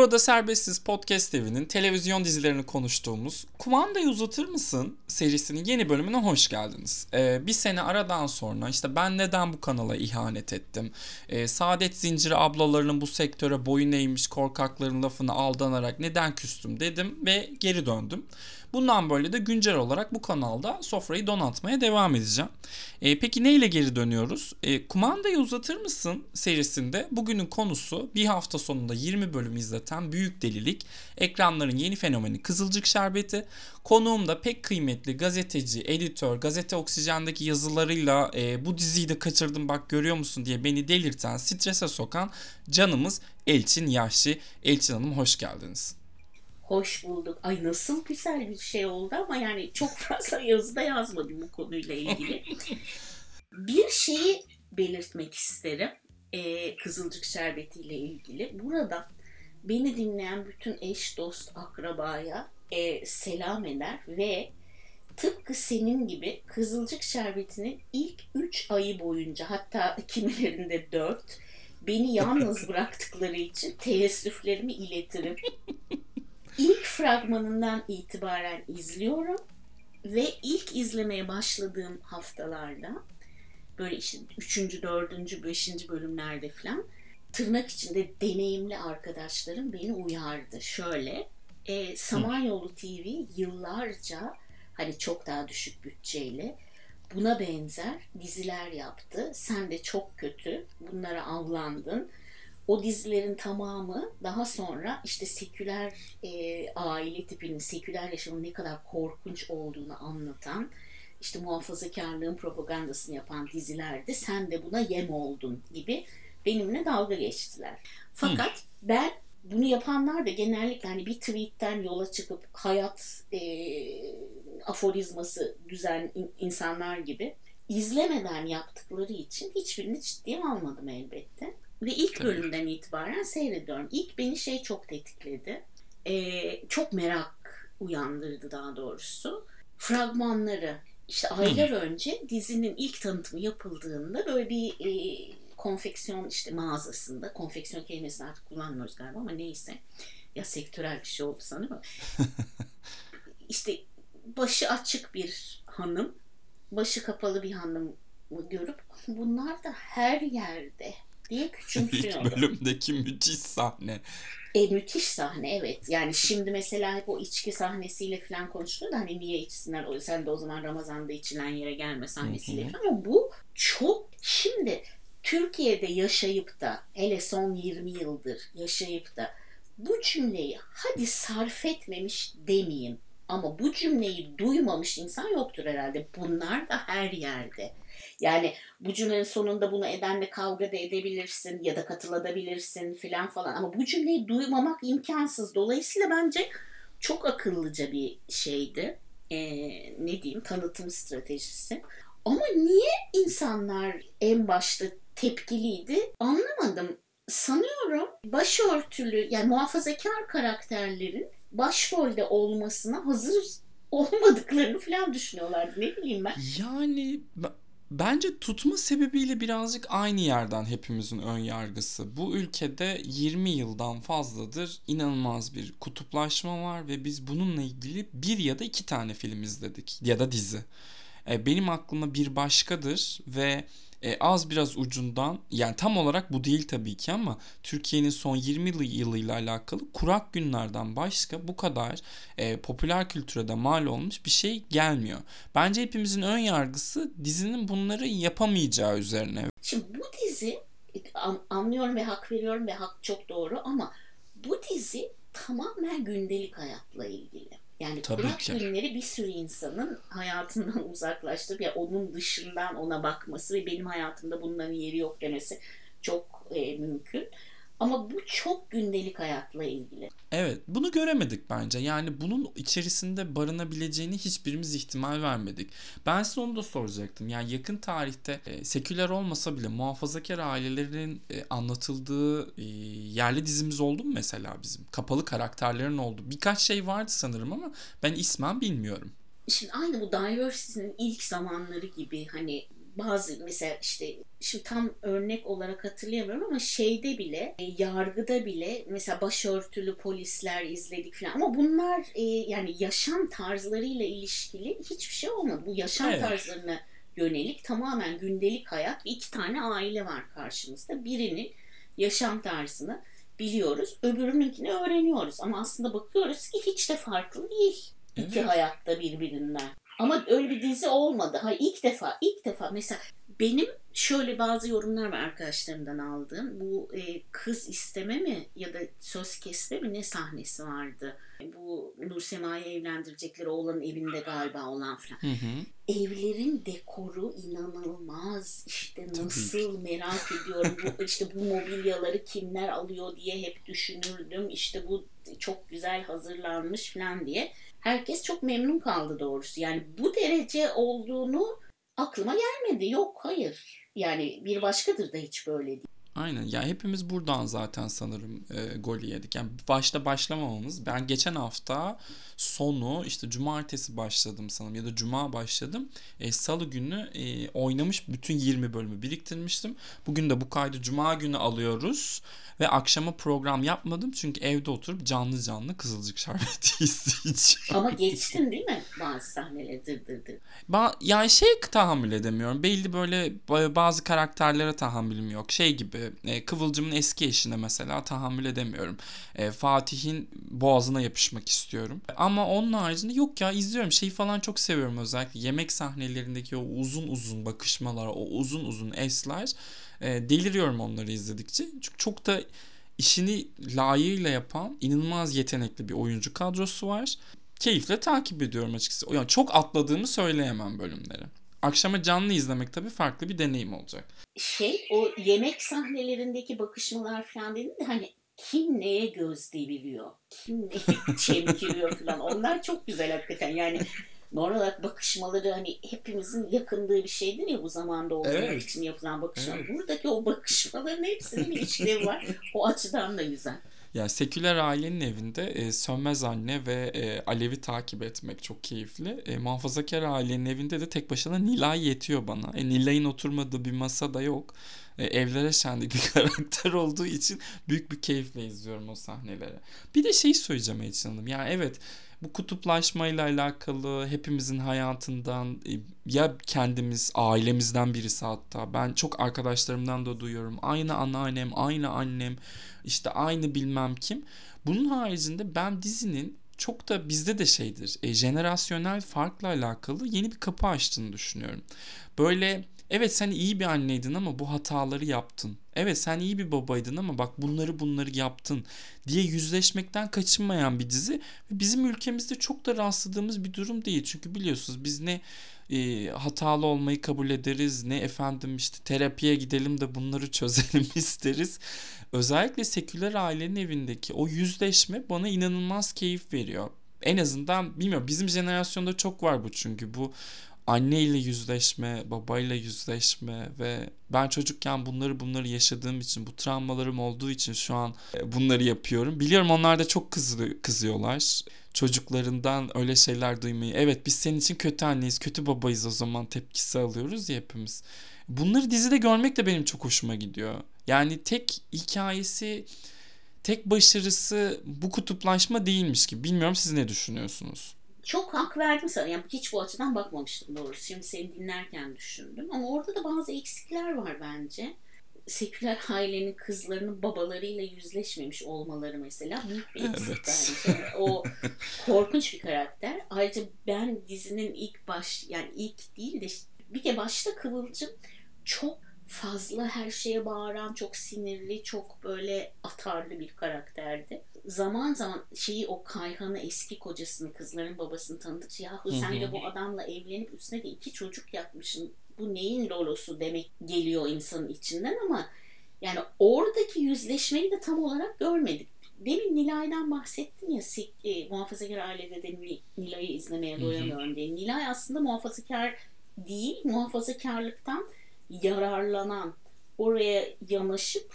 Burada Serbestsiz Podcast evinin televizyon dizilerini konuştuğumuz Kumandayı Uzatır mısın serisinin yeni bölümüne hoş geldiniz. Ee, bir sene aradan sonra işte ben neden bu kanala ihanet ettim? Ee, Saadet Zinciri ablalarının bu sektöre boyun eğmiş korkakların lafını aldanarak neden küstüm dedim ve geri döndüm. Bundan böyle de güncel olarak bu kanalda sofrayı donatmaya devam edeceğim. E, peki neyle geri dönüyoruz? E, kumandayı uzatır mısın serisinde bugünün konusu bir hafta sonunda 20 bölüm izleten Büyük Delilik, ekranların yeni fenomeni Kızılcık Şerbeti. Konuğum da pek kıymetli gazeteci, editör, Gazete Oksijen'deki yazılarıyla e, bu diziyi de kaçırdım bak görüyor musun diye beni delirten, strese sokan canımız Elçin Yaşlı. Elçin Hanım hoş geldiniz hoş bulduk. Ay nasıl güzel bir şey oldu ama yani çok fazla yazıda yazmadım bu konuyla ilgili. bir şeyi belirtmek isterim. Ee, Kızılcık Şerbeti ile ilgili. Burada beni dinleyen bütün eş, dost, akrabaya e, selam eder ve tıpkı senin gibi Kızılcık Şerbeti'nin ilk 3 ayı boyunca hatta kimilerinde 4 beni yalnız bıraktıkları için teessüflerimi iletirim ilk fragmanından itibaren izliyorum ve ilk izlemeye başladığım haftalarda böyle işte 3. 4. 5. bölümlerde falan tırnak içinde deneyimli arkadaşlarım beni uyardı. Şöyle e, Samanyolu TV yıllarca hani çok daha düşük bütçeyle buna benzer diziler yaptı. Sen de çok kötü bunlara avlandın o dizilerin tamamı daha sonra işte seküler e, aile tipinin, seküler yaşamın ne kadar korkunç olduğunu anlatan, işte muhafazakarlığın propagandasını yapan dizilerde sen de buna yem oldun gibi benimle dalga geçtiler. Fakat Hı. ben bunu yapanlar da genellikle hani bir tweetten yola çıkıp hayat e, aforizması düzen insanlar gibi izlemeden yaptıkları için hiçbirini ciddiye almadım elbette. Ve ilk Tabii. bölümden itibaren seyrediyorum. İlk beni şey çok tetikledi. Ee, çok merak uyandırdı daha doğrusu. Fragmanları işte aylar önce dizinin ilk tanıtımı yapıldığında böyle bir e, konfeksiyon işte mağazasında konfeksiyon kelimesini artık kullanmıyoruz galiba ama neyse ya sektörel bir şey oldu sanırım. işte başı açık bir hanım, başı kapalı bir hanım görüp bunlar da her yerde diye küçümsüyordu. İlk bölümdeki müthiş sahne. E, müthiş sahne evet. Yani şimdi mesela hep o içki sahnesiyle falan konuşuluyor da hani niye içsinler? Sen de o zaman Ramazan'da içilen yere gelme sahnesiyle falan. Ama bu çok şimdi Türkiye'de yaşayıp da hele son 20 yıldır yaşayıp da bu cümleyi hadi sarf etmemiş demeyeyim ama bu cümleyi duymamış insan yoktur herhalde. Bunlar da her yerde. Yani bu cümlenin sonunda bunu edenle kavga da edebilirsin ya da katılabilirsin filan falan. Ama bu cümleyi duymamak imkansız. Dolayısıyla bence çok akıllıca bir şeydi. Ee, ne diyeyim tanıtım stratejisi. Ama niye insanlar en başta tepkiliydi anlamadım. Sanıyorum başörtülü yani muhafazakar karakterlerin başrolde olmasına hazır olmadıklarını falan düşünüyorlardı. Ne bileyim ben. Yani Bence tutma sebebiyle birazcık aynı yerden hepimizin ön yargısı. Bu ülkede 20 yıldan fazladır inanılmaz bir kutuplaşma var ve biz bununla ilgili bir ya da iki tane film izledik ya da dizi. E, benim aklıma bir başkadır ve e, az biraz ucundan yani tam olarak bu değil tabii ki ama Türkiye'nin son 20 yılıyla alakalı kurak günlerden başka bu kadar e, popüler kültüre de mal olmuş bir şey gelmiyor. Bence hepimizin ön yargısı dizinin bunları yapamayacağı üzerine. Şimdi bu dizi anlıyorum ve hak veriyorum ve hak çok doğru ama bu dizi tamamen gündelik hayatla ilgili. Yani Tabii kurak ki. günleri bir sürü insanın hayatından uzaklaştırıp ya onun dışından ona bakması ve benim hayatımda bunların yeri yok demesi çok e, mümkün. Ama bu çok gündelik hayatla ilgili. Evet bunu göremedik bence. Yani bunun içerisinde barınabileceğini hiçbirimiz ihtimal vermedik. Ben size onu da soracaktım. Yani yakın tarihte e, seküler olmasa bile muhafazakar ailelerin e, anlatıldığı e, yerli dizimiz oldu mu mesela bizim? Kapalı karakterlerin oldu. Birkaç şey vardı sanırım ama ben ismen bilmiyorum. Şimdi aynı bu Diversity'nin ilk zamanları gibi hani bazı mesela işte şimdi tam örnek olarak hatırlayamıyorum ama şeyde bile e, yargıda bile mesela başörtülü polisler izledik falan ama bunlar e, yani yaşam tarzlarıyla ilişkili hiçbir şey olmadı. Bu yaşam Evet. tarzlarına yönelik tamamen gündelik hayat iki tane aile var karşımızda. Birinin yaşam tarzını biliyoruz, öbürününkini öğreniyoruz ama aslında bakıyoruz ki hiç de farklı değil iki Evet. hayatta birbirinden. Ama öyle bir dizi olmadı. Ha ilk defa, ilk defa mesela benim şöyle bazı yorumlar var arkadaşlarımdan aldığım. Bu e, kız isteme mi ya da söz kesme mi ne sahnesi vardı? Bu Nursema'yı evlendirecekleri oğlanın evinde galiba olan falan. Hı hı. Evlerin dekoru inanılmaz. İşte Tabii. nasıl merak ediyorum. Bu, işte bu mobilyaları kimler alıyor diye hep düşünürdüm. İşte bu çok güzel hazırlanmış falan diye. Herkes çok memnun kaldı doğrusu. Yani bu derece olduğunu aklıma gelmedi. Yok hayır. Yani bir başkadır da hiç böyle değil. Aynen ya hepimiz buradan zaten sanırım e, golü yedik. Yani başta başlamamamız ben geçen hafta sonu işte cumartesi başladım sanırım ya da cuma başladım. E, Salı günü e, oynamış bütün 20 bölümü biriktirmiştim. Bugün de bu kaydı cuma günü alıyoruz ve akşama program yapmadım çünkü evde oturup canlı canlı Kızılcık Şerbeti izleyeceğim. Ama geçtin değil mi bazı sahneleri dır dır dır. Ba yani şey tahammül edemiyorum. Belli böyle ba- bazı karakterlere tahammülüm yok. Şey gibi e, Kıvılcım'ın eski eşine mesela tahammül edemiyorum. E, Fatih'in boğazına yapışmak istiyorum. Ama onun haricinde yok ya izliyorum. Şeyi falan çok seviyorum özellikle. Yemek sahnelerindeki o uzun uzun bakışmalar, o uzun uzun esler. E, deliriyorum onları izledikçe. Çünkü çok da işini layığıyla yapan inanılmaz yetenekli bir oyuncu kadrosu var keyifle takip ediyorum açıkçası. Yani çok atladığımı söyleyemem bölümleri. Akşama canlı izlemek tabii farklı bir deneyim olacak. şey o yemek sahnelerindeki bakışmalar falan dedin de hani kim neye göz deviriyor, kim neye çemkiriyor falan onlar çok güzel hakikaten yani normal olarak bakışmaları hani hepimizin yakındığı bir şeydir ya bu zamanda olmak Evet. için yapılan bakışmalar. Evet. Buradaki o bakışmaların hepsinin bir işlevi var. O açıdan da güzel. Yani seküler ailenin evinde e, Sönmez Anne ve e, Alev'i takip etmek çok keyifli. E, muhafazakar ailenin evinde de tek başına Nilay yetiyor bana. E, Nilay'ın oturmadığı bir masa da yok. E, evlere şenlik bir karakter olduğu için büyük bir keyifle izliyorum o sahneleri. Bir de şey söyleyeceğim Elçin Hanım. Yani evet bu kutuplaşmayla alakalı hepimizin hayatından e, ya kendimiz ailemizden birisi hatta. Ben çok arkadaşlarımdan da duyuyorum. Aynı anneannem aynı annem işte aynı bilmem kim. Bunun haricinde ben dizinin çok da bizde de şeydir e, jenerasyonel farkla alakalı yeni bir kapı açtığını düşünüyorum. Böyle evet sen iyi bir anneydin ama bu hataları yaptın evet sen iyi bir babaydın ama bak bunları bunları yaptın diye yüzleşmekten kaçınmayan bir dizi bizim ülkemizde çok da rastladığımız bir durum değil. Çünkü biliyorsunuz biz ne e, hatalı olmayı kabul ederiz ne efendim işte terapiye gidelim de bunları çözelim isteriz. Özellikle seküler ailenin evindeki o yüzleşme bana inanılmaz keyif veriyor. En azından bilmiyorum bizim jenerasyonda çok var bu çünkü bu anneyle yüzleşme, babayla yüzleşme ve ben çocukken bunları bunları yaşadığım için, bu travmalarım olduğu için şu an e, bunları yapıyorum. Biliyorum onlar da çok kızı, kızıyorlar. Çocuklarından öyle şeyler duymayı. Evet biz senin için kötü anneyiz, kötü babayız o zaman tepkisi alıyoruz ya hepimiz. Bunları dizide görmek de benim çok hoşuma gidiyor. Yani tek hikayesi, tek başarısı bu kutuplaşma değilmiş gibi. Bilmiyorum siz ne düşünüyorsunuz? Çok hak verdim sana. Yani hiç bu açıdan bakmamıştım doğrusu. Şimdi seni dinlerken düşündüm. Ama orada da bazı eksikler var bence. Seküler ailenin kızlarının babalarıyla yüzleşmemiş olmaları mesela büyük bir eksik Evet. bence. O korkunç bir karakter. Ayrıca ben dizinin ilk baş yani ilk değil de bir kere başta Kıvılcım çok fazla her şeye bağıran, çok sinirli, çok böyle atarlı bir karakterdi. Zaman zaman şeyi o Kayhan'ı eski kocasını, kızların babasını tanıdıkça yahu sen Hı de bu adamla evlenip üstüne de iki çocuk yapmışsın. Bu neyin lolosu demek geliyor insanın içinden ama yani oradaki yüzleşmeyi de tam olarak görmedik. Demin Nilay'dan bahsettin ya e, muhafazakar ailede de Nil- Nilay'ı izlemeye doyamıyorum diye. Nilay aslında muhafazakar değil, muhafazakarlıktan yararlanan, oraya yanaşıp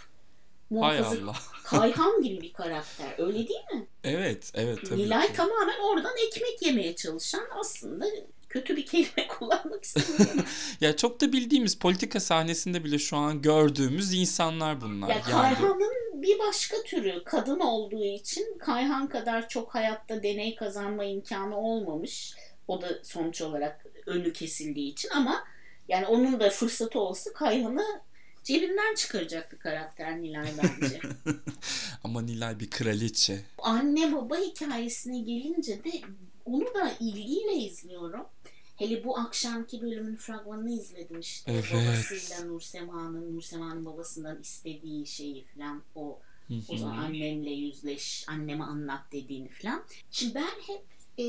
Hay muhafaza Allah. Kayhan gibi bir karakter. Öyle değil mi? Evet, evet tabii Nilay ki. tamamen oradan ekmek yemeye çalışan aslında kötü bir kelime kullanmak istemiyorum. Ya çok da bildiğimiz politika sahnesinde bile şu an gördüğümüz insanlar bunlar. ya Yani Kayhan'ın bir başka türü kadın olduğu için Kayhan kadar çok hayatta deney kazanma imkanı olmamış. O da sonuç olarak önü kesildiği için ama yani onun da fırsatı olsa Kayhan'ı cebinden çıkaracaktı karakter Nilay bence. ama Nilay bir kraliçe. Anne baba hikayesine gelince de onu da ilgiyle izliyorum. Hele bu akşamki bölümün fragmanını izledim işte. Evet. Babasıyla Nursema'nın, Nursema'nın babasından istediği şeyi falan. O, o zaman annemle yüzleş, anneme anlat dediğini falan. Şimdi ben hep e,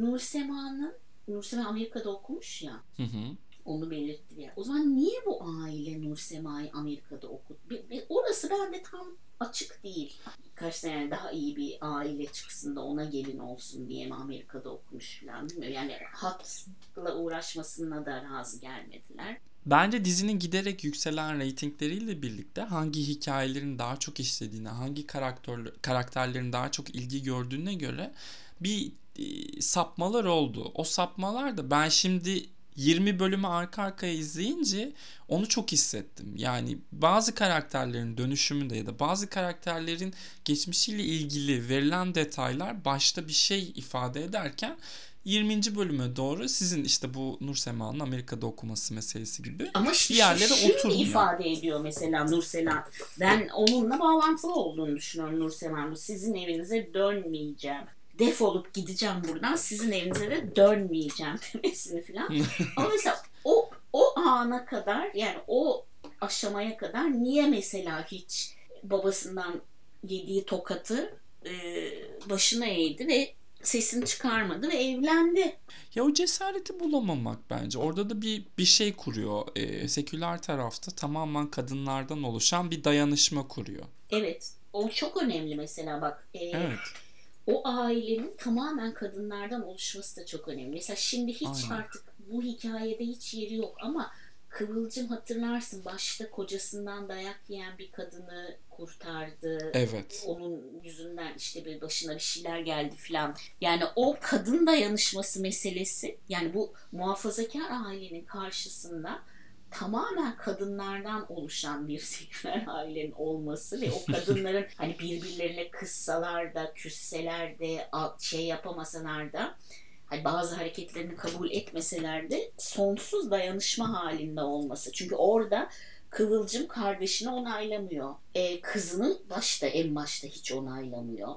Nursema'nın, Nursema Amerika'da okumuş ya. Hı hı. Onu belirtti ya. O zaman niye bu aile Nursema'yı Amerika'da okut? Bir, bir- orası bende tam açık değil. Kaç sene daha iyi bir aile çıksın da ona gelin olsun diye mi Amerika'da okumuş falan bilmiyorum. Yani hatla uğraşmasına da razı gelmediler. Bence dizinin giderek yükselen reytingleriyle birlikte hangi hikayelerin daha çok işlediğine, hangi karakter, karakterlerin daha çok ilgi gördüğüne göre bir e, sapmalar oldu. O sapmalar da ben şimdi 20 bölümü arka arkaya izleyince onu çok hissettim. Yani bazı karakterlerin dönüşümünde ya da bazı karakterlerin geçmişiyle ilgili verilen detaylar başta bir şey ifade ederken 20. bölüme doğru sizin işte bu Nur Sema'nın Amerika'da okuması meselesi gibi Ama bir yerlere oturmuyor. ifade ediyor mesela Nursela. Ben onunla bağlantılı olduğunu düşünüyorum Nursela'nın. Sizin evinize dönmeyeceğim. Defolup gideceğim buradan. Sizin evinize de dönmeyeceğim demesini falan. Ama mesela o o ana kadar yani o aşamaya kadar niye mesela hiç babasından yediği tokatı e, başına eğdi ve sesini çıkarmadı ve evlendi. Ya o cesareti bulamamak bence. Orada da bir bir şey kuruyor. Ee, seküler tarafta tamamen kadınlardan oluşan bir dayanışma kuruyor. Evet. O çok önemli mesela bak. e, Evet. O ailenin tamamen kadınlardan oluşması da çok önemli. Mesela şimdi hiç Aynen. artık bu hikayede hiç yeri yok ama Kıvılcım hatırlarsın başta kocasından dayak yiyen bir kadını kurtardı. Evet. Onun yüzünden işte bir başına bir şeyler geldi filan. Yani o kadın dayanışması meselesi yani bu muhafazakar ailenin karşısında tamamen kadınlardan oluşan bir seküler ailenin olması ve o kadınların hani birbirlerine kızsalar da küsseler de şey yapamasalar da hani bazı hareketlerini kabul etmeseler de sonsuz dayanışma halinde olması. Çünkü orada Kıvılcım kardeşini onaylamıyor. E, kızını başta en başta hiç onaylamıyor.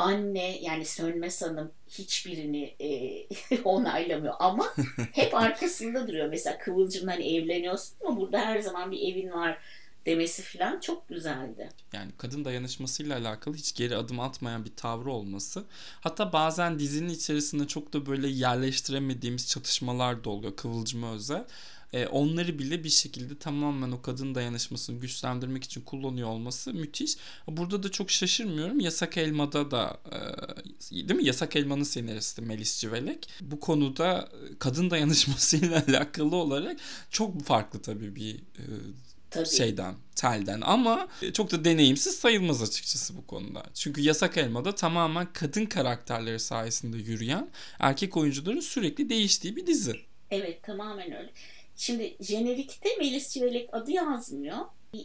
Anne yani Sönmez Hanım hiçbirini e, onaylamıyor ama hep arkasında duruyor. Mesela Kıvılcım'la hani evleniyorsun ama burada her zaman bir evin var demesi falan çok güzeldi. Yani kadın dayanışmasıyla alakalı hiç geri adım atmayan bir tavrı olması. Hatta bazen dizinin içerisinde çok da böyle yerleştiremediğimiz çatışmalar da oluyor Kıvılcım'a özel. Ee, onları bile bir şekilde tamamen o kadın dayanışmasını güçlendirmek için kullanıyor olması müthiş. Burada da çok şaşırmıyorum. Yasak Elma'da da e, değil mi? Yasak Elma'nın senaristi Melis Civelek. Bu konuda e, kadın dayanışmasıyla alakalı olarak çok farklı tabii bir e, Tabii. şeyden, telden ama çok da deneyimsiz sayılmaz açıkçası bu konuda. Çünkü Yasak Elma'da tamamen kadın karakterleri sayesinde yürüyen, erkek oyuncuların sürekli değiştiği bir dizi. Evet tamamen öyle. Şimdi jenerikte Melis Çivelek adı yazmıyor.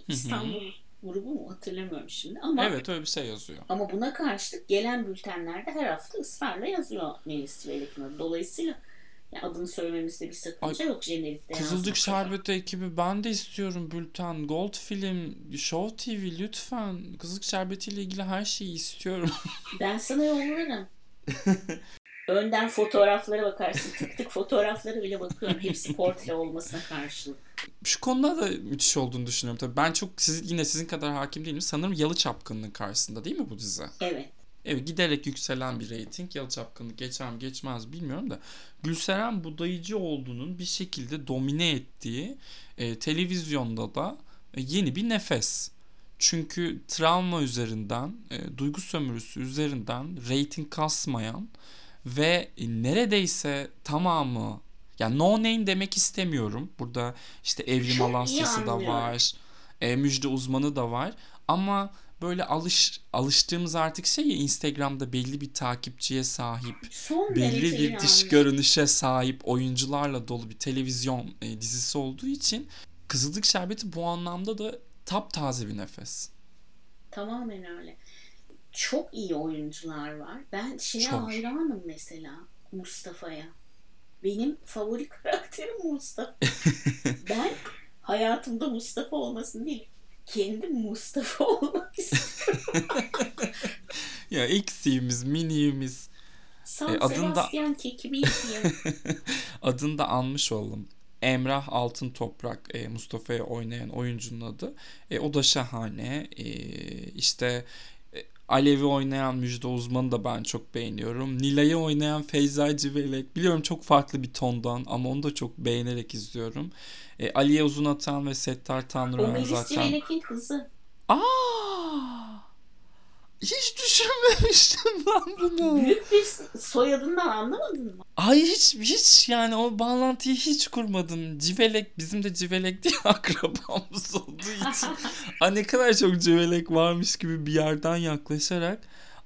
İstanbul grubu mu hatırlamıyorum şimdi ama Evet öyle bir şey yazıyor. ama buna karşılık gelen bültenlerde her hafta ısrarla yazıyor Melis Çivelek'in adı. Dolayısıyla yani adını söylememizde bir sakınca yok jenerikte Kızılcık. Şerbeti ekibi ben de istiyorum Bülten, Gold Film, Show TV lütfen. Kızılcık Şerbeti ile ilgili her şeyi istiyorum. Ben sana yollarım. Önden fotoğraflara bakarsın. Tık tık fotoğraflara bile bakıyorum. Hepsi portre olmasına karşılık. Şu konuda da müthiş olduğunu düşünüyorum tabii. Ben çok siz, yine sizin kadar hakim değilim. Sanırım Yalı Çapkın'ın karşısında değil mi bu dizi? Evet. Evet giderek yükselen bir reyting. Yalı Çapkınlık geçer mi geçmez bilmiyorum da. Gülseren Budayıcıoğlu'nun bir şekilde domine ettiği e, televizyonda da e, yeni bir nefes. Çünkü travma üzerinden, e, duygu sömürüsü üzerinden reyting kasmayan ve e, neredeyse tamamı yani no name demek istemiyorum. Burada işte Evrim Alasya'sı da anlıyorum. var. E, müjde uzmanı da var. Ama böyle alış alıştığımız artık şey ya Instagram'da belli bir takipçiye sahip, Son belli bir dış yani. görünüşe sahip oyuncularla dolu bir televizyon e, dizisi olduğu için Kızılcık Şerbeti bu anlamda da taptaze bir nefes. Tamamen öyle. Çok iyi oyuncular var. Ben şeye Çok. hayranım mesela Mustafa'ya. Benim favori karakterim Mustafa. ben hayatımda Mustafa olmasın değil, kendim Mustafa olmak istiyorum. Ya eksiğimiz, miniğimiz San E, adında- Sebastian yiyeyim. adını da anmış oldum. Emrah Altın Toprak e, Mustafa'ya oynayan oyuncunun adı. E, o da şahane. E, işte Alev'i oynayan Müjde Uzman'ı da ben çok beğeniyorum. Nilay'ı oynayan Feyza Civelek. Biliyorum çok farklı bir tondan ama onu da çok beğenerek izliyorum. E, Aliye Uzunatan ve Settar o Tanrıören Melis zaten. Civelek'in kızı. Aa! Hiç düşünmemiştim ben bunu. Büyük bir soyadından anlamadın mı? Ay hiç hiç yani o bağlantıyı hiç kurmadım. Civelek bizim de Civelek diye akrabamız olduğu için. Aa, ne kadar çok Civelek varmış gibi bir yerden yaklaşarak.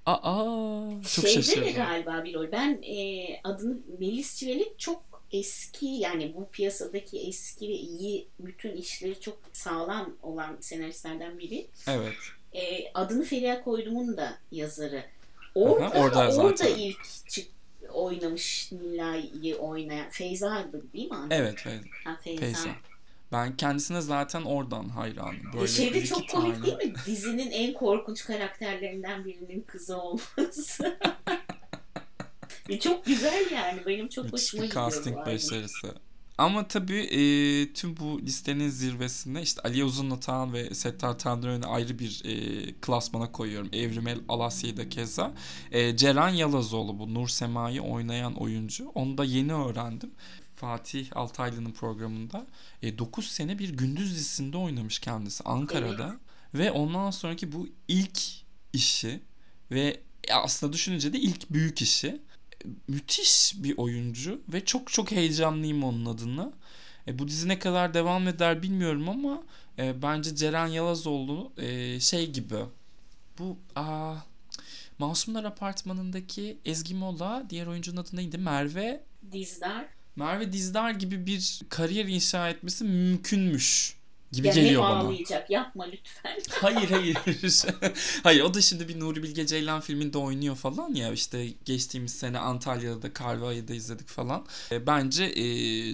Aa çok Şeyde de şaşırdım. galiba bir rol. Ben e, adını Melis Civelek çok eski yani bu piyasadaki eski ve iyi bütün işleri çok sağlam olan senaristlerden biri. Evet. E, adını Feriha Koydum'un da yazarı. Orada, Aha, orada orada, zaten. ilk çık, oynamış Nilay'ı oynayan Feyza'ydı değil mi? anne? Evet evet. Ha, Feyza. Feyza. Ben kendisine zaten oradan hayranım. Böyle Şeyde çok komik tane. değil mi? Dizinin en korkunç karakterlerinden birinin kızı olması. E, çok güzel yani. Benim çok hoşuma gidiyor bu casting başarısı. Ama tabii e, tüm bu listenin zirvesinde işte Ali Uzunlatan ve Settar Tanrıören'i ayrı bir e, klasmana koyuyorum. Evrimel Alasya'yı da keza. E, Ceren Yalazoğlu bu Nur Sema'yı oynayan oyuncu. Onu da yeni öğrendim. Fatih Altaylı'nın programında e, 9 sene bir gündüz dizisinde oynamış kendisi Ankara'da. Ve ondan sonraki bu ilk işi ve aslında düşününce de ilk büyük işi müthiş bir oyuncu ve çok çok heyecanlıyım onun adına. E, bu dizi ne kadar devam eder bilmiyorum ama e, bence Ceren Yalazoğlu e, şey gibi bu aa, Masumlar Apartmanı'ndaki Ezgi Mola diğer oyuncunun adı neydi? Merve Dizdar. Merve Dizdar gibi bir kariyer inşa etmesi mümkünmüş gibi Ya geliyor bana. ağlayacak. Yapma lütfen. Hayır hayır. hayır o da şimdi bir Nuri Bilge Ceylan filminde oynuyor falan ya işte geçtiğimiz sene Antalya'da Kar ve Ayı'da izledik falan. E, bence e,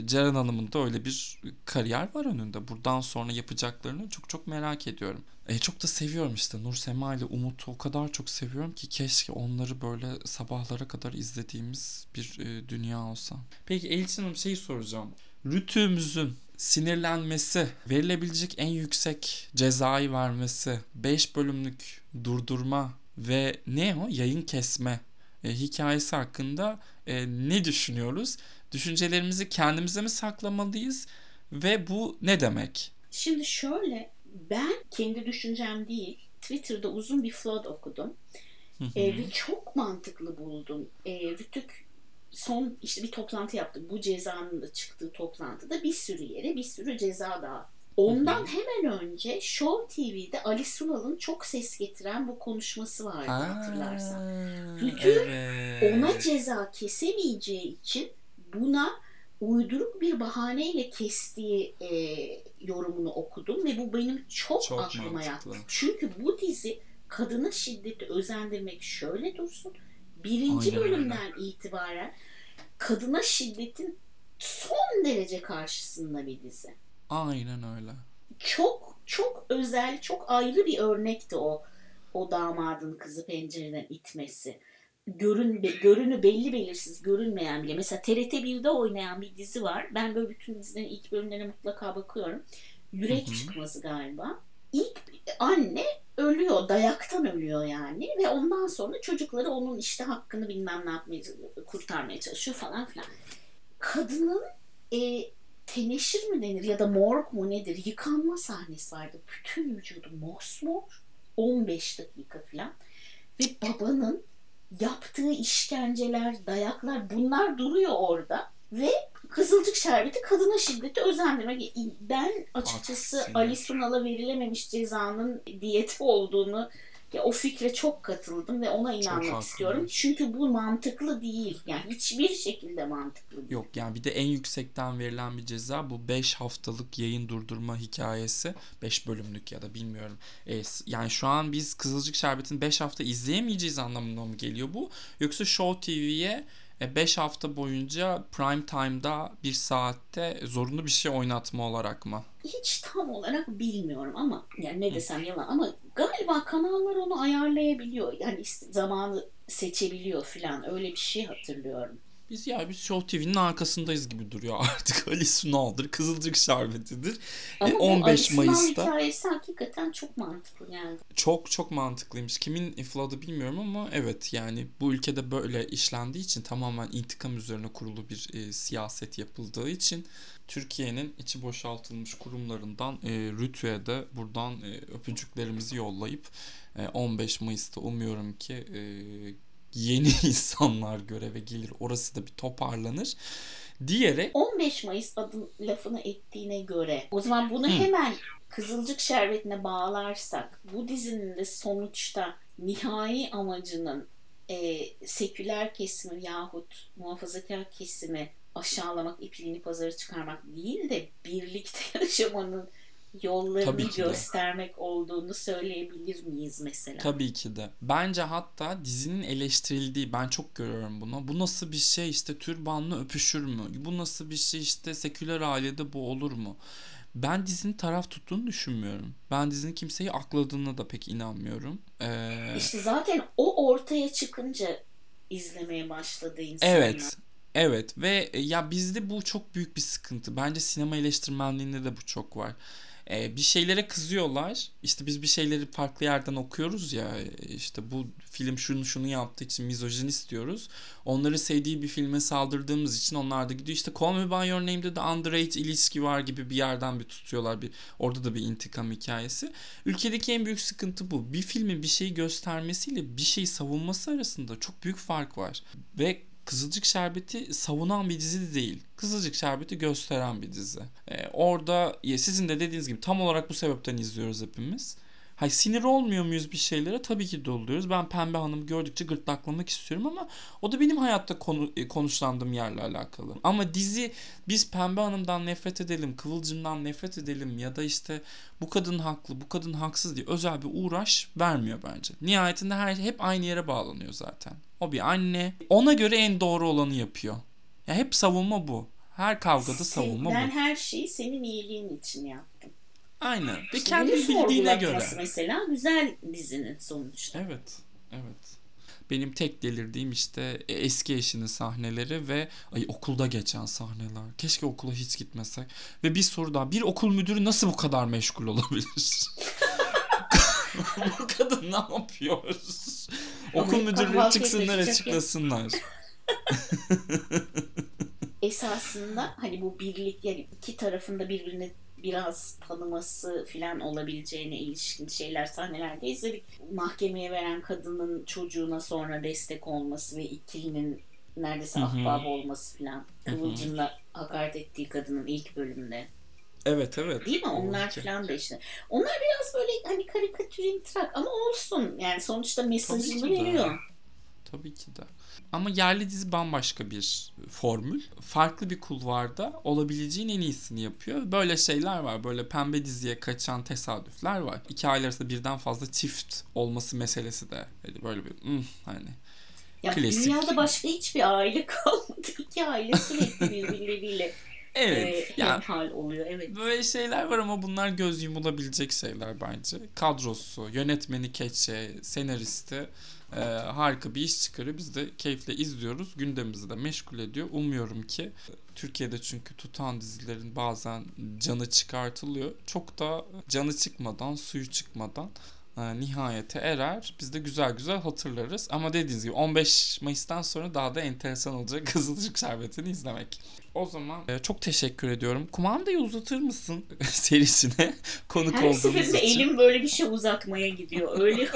Ceren Hanım'ın da öyle bir kariyer var önünde. Buradan sonra yapacaklarını çok çok merak ediyorum. E, çok da seviyorum işte Nur Sema ile Umut'u o kadar çok seviyorum ki keşke onları böyle sabahlara kadar izlediğimiz bir e, dünya olsa. Peki Elçin Hanım şeyi soracağım. Rütüğümüzün sinirlenmesi, verilebilecek en yüksek cezayı vermesi, 5 bölümlük durdurma ve ne o yayın kesme e, hikayesi hakkında e, ne düşünüyoruz? Düşüncelerimizi kendimize mi saklamalıyız ve bu ne demek? Şimdi şöyle ben kendi düşüncem değil Twitter'da uzun bir flood okudum. Hı hı. E, ve çok mantıklı buldum. E, Rütük son işte bir toplantı yaptık. Bu cezanın da çıktığı toplantıda bir sürü yere bir sürü ceza daha. Ondan hemen önce Show TV'de Ali Sunal'ın çok ses getiren bu konuşması vardı hatırlarsan. Aa, Rütü evet. Ona ceza kesemeyeceği için buna uyduruk bir bahaneyle kestiği e, yorumunu okudum ve bu benim çok, Çok aklıma yattı. Çünkü bu dizi kadına şiddeti özendirmek şöyle dursun. Birinci Aynen öyle. bölümden itibaren kadına şiddetin son derece karşısında bir dizi. Aynen öyle. Çok çok özel, çok ayrı bir örnekti o o damadın kızı pencereden itmesi. Görün, görünü belli belirsiz görünmeyen bile. Mesela TRT 1'de oynayan bir dizi var. Ben böyle bütün dizilerin ilk bölümlerine mutlaka bakıyorum. Yürek Hı hı. çıkması galiba. İlk anne ölüyor, dayaktan ölüyor yani ve ondan sonra çocukları onun işte hakkını bilmem ne yapmaya kurtarmaya çalışıyor falan filan. Kadının e, teneşir mi denir ya da morg mu nedir yıkanma sahnesi vardı. Bütün vücudu mosmor 15 dakika falan ve babanın yaptığı işkenceler, dayaklar bunlar duruyor orada. Ve Kızılcık Şerbeti kadına şiddeti özendirme. Ben açıkçası. Ali Sunal'a verilememiş cezanın diyeti olduğunu ya o fikre çok katıldım ve ona inanmak istiyorum. Çünkü bu mantıklı değil. Yani hiçbir şekilde mantıklı değil. Yok yani bir de en yüksekten verilen bir ceza bu 5 haftalık yayın durdurma hikayesi. 5 bölümlük ya da bilmiyorum. E, yani şu an biz Kızılcık Şerbeti'ni 5 hafta izleyemeyeceğiz anlamına mı geliyor bu? Yoksa Show TV'ye 5 hafta boyunca prime time'da bir saatte zorunlu bir şey oynatma olarak mı? Hiç tam olarak bilmiyorum ama yani ne desem yalan ama galiba kanallar onu ayarlayabiliyor. Yani zamanı seçebiliyor falan öyle bir şey hatırlıyorum. Biz ya biz Show TV'nin arkasındayız gibi duruyor artık. Ali Sunal'dır, Kızılcık Şerbeti'dir. Ama E, bu 15 Ali Sunal Mayıs'ta hikayesi hakikaten çok mantıklı yani. çok çok mantıklıymış. Kimin ifladı bilmiyorum ama evet yani bu ülkede böyle işlendiği için tamamen intikam üzerine kurulu bir e, siyaset yapıldığı için Türkiye'nin içi boşaltılmış kurumlarından e, Rütü'ye de buradan e, öpücüklerimizi yollayıp e, 15 Mayıs'ta umuyorum ki e, yeni insanlar göreve gelir. Orası da bir toparlanır diyerek 15 Mayıs adın lafını ettiğine göre o zaman bunu hemen Kızılcık Şerbeti'ne bağlarsak bu dizinin de sonuçta nihai amacının e, seküler kesimi yahut muhafazakar kesimi aşağılamak, ipliğini pazarı çıkarmak değil de birlikte yaşamanın yollarını ki de. göstermek olduğunu söyleyebilir miyiz mesela? Tabii ki de. Bence hatta dizinin eleştirildiği ben çok görüyorum bunu. Bu nasıl bir şey işte türbanlı öpüşür mü? Bu nasıl bir şey işte seküler ailede bu olur mu? Ben dizinin taraf tuttuğunu düşünmüyorum. Ben dizinin kimseyi akladığına da pek inanmıyorum. Ee, İşte zaten o ortaya çıkınca izlemeye başladı insanlar. Evet. Evet ve e, ya bizde bu çok büyük bir sıkıntı. Bence sinema eleştirmenliğinde de bu çok var. Ee, bir şeylere kızıyorlar. İşte biz bir şeyleri farklı yerden okuyoruz ya. e, işte bu film şunu şunu yaptığı için mizojinist diyoruz. Onları sevdiği bir filme saldırdığımız için onlar da gidiyor. İşte Call Me By Your Name'de de underage ilişki var gibi bir yerden bir tutuyorlar. Bir, orada da bir intikam hikayesi. Ülkedeki en büyük sıkıntı bu. Bir filmin bir şeyi göstermesiyle bir şeyi savunması arasında çok büyük fark var. Ve Kızılcık Şerbeti savunan bir dizi de değil. Kızılcık Şerbeti gösteren bir dizi. Ee, orada ya sizin de dediğiniz gibi tam olarak bu sebepten izliyoruz hepimiz. Hay sinir olmuyor muyuz bir şeylere? Tabii ki de oluyoruz. Ben Pembe Hanım'ı gördükçe gırtlaklamak istiyorum ama o da benim hayatta konu, e, konuşlandığım yerle alakalı. Ama dizi biz Pembe Hanım'dan nefret edelim, Kıvılcım'dan nefret edelim ya da işte bu kadın haklı, bu kadın haksız diye özel bir uğraş vermiyor bence. Nihayetinde her hep aynı yere bağlanıyor zaten. O bir anne. Ona göre en doğru olanı yapıyor. Ya hep savunma bu. Her kavgada savunma ben bu. her şeyi senin iyiliğin için yaptım. Aynen. Ve kendi bildiğine göre. mesela güzel dizinin sonuçta. Evet. Evet. Benim tek delirdiğim işte e, eski eşinin sahneleri ve ay okulda geçen sahneler. Keşke okula hiç gitmesek. Ve bir soru daha. Bir okul müdürü nasıl bu kadar meşgul olabilir? bu kadın ne yapıyor? Okul müdürleri çıksınlar açıklasınlar. Esasında hani bu birlik yani iki tarafında birbirini biraz tanıması falan olabileceğine ilişkin şeyler sahnelerde izledik. Mahkemeye veren kadının çocuğuna sonra destek olması ve ikilinin neredeyse ahbap olması falan. Kıvılcım'la hakaret ettiği kadının ilk bölümünde. Evet evet. Değil mi? Onlar Okey. falan da işte. Onlar biraz böyle hani karikatürimtrak ama olsun. Yani sonuçta mesajını Tabii veriyor. Tabii ki de. Ama yerli dizi bambaşka bir formül. Farklı bir kulvarda olabileceğin en iyisini yapıyor. Böyle şeyler var. Böyle pembe diziye kaçan tesadüfler var. İki aile arasında birden fazla çift olması meselesi de böyle bir hmm, hani Ya Klasik. dünyada başka hiçbir aile kalmadı. İki aile sürekli birbirleriyle evet e, yani oluyor. Evet. Böyle şeyler var ama bunlar göz yumulabilecek şeyler bence. Kadrosu, yönetmeni keçe, senaristi e, harika bir iş çıkarıyor. Biz de keyifle izliyoruz. Gündemimizi de meşgul ediyor. Umuyorum ki Türkiye'de çünkü tutan dizilerin bazen canı çıkartılıyor. Çok da canı çıkmadan, suyu çıkmadan nihayete erer. Biz de güzel güzel hatırlarız. Ama dediğiniz gibi 15 Mayıs'tan sonra daha da enteresan olacak Kızılcık Şerbeti'ni izlemek. O zaman e, çok teşekkür ediyorum. Kumandayı uzatır mısın serisine konuk Her olduğumuz seferinde için? elim böyle bir şey uzatmaya gidiyor. Öyle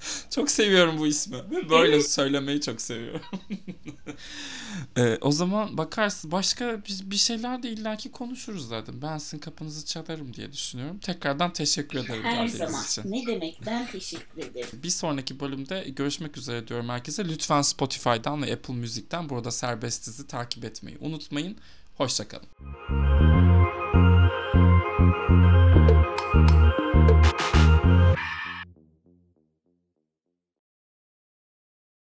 Çok seviyorum bu ismi. Böyle söylemeyi çok seviyorum. Ee, o zaman bakarsın başka bir, bir şeyler de illaki konuşuruz zaten. Ben sizin kapınızı çalarım diye düşünüyorum. Tekrardan teşekkür ederim Her zaman. için. Ne demek? Ben teşekkür ederim. Bir sonraki bölümde görüşmek üzere diyorum herkese. Lütfen Spotify'dan ve Apple Music'ten burada serbest dizi takip etmeyi unutmayın. Hoşçakalın.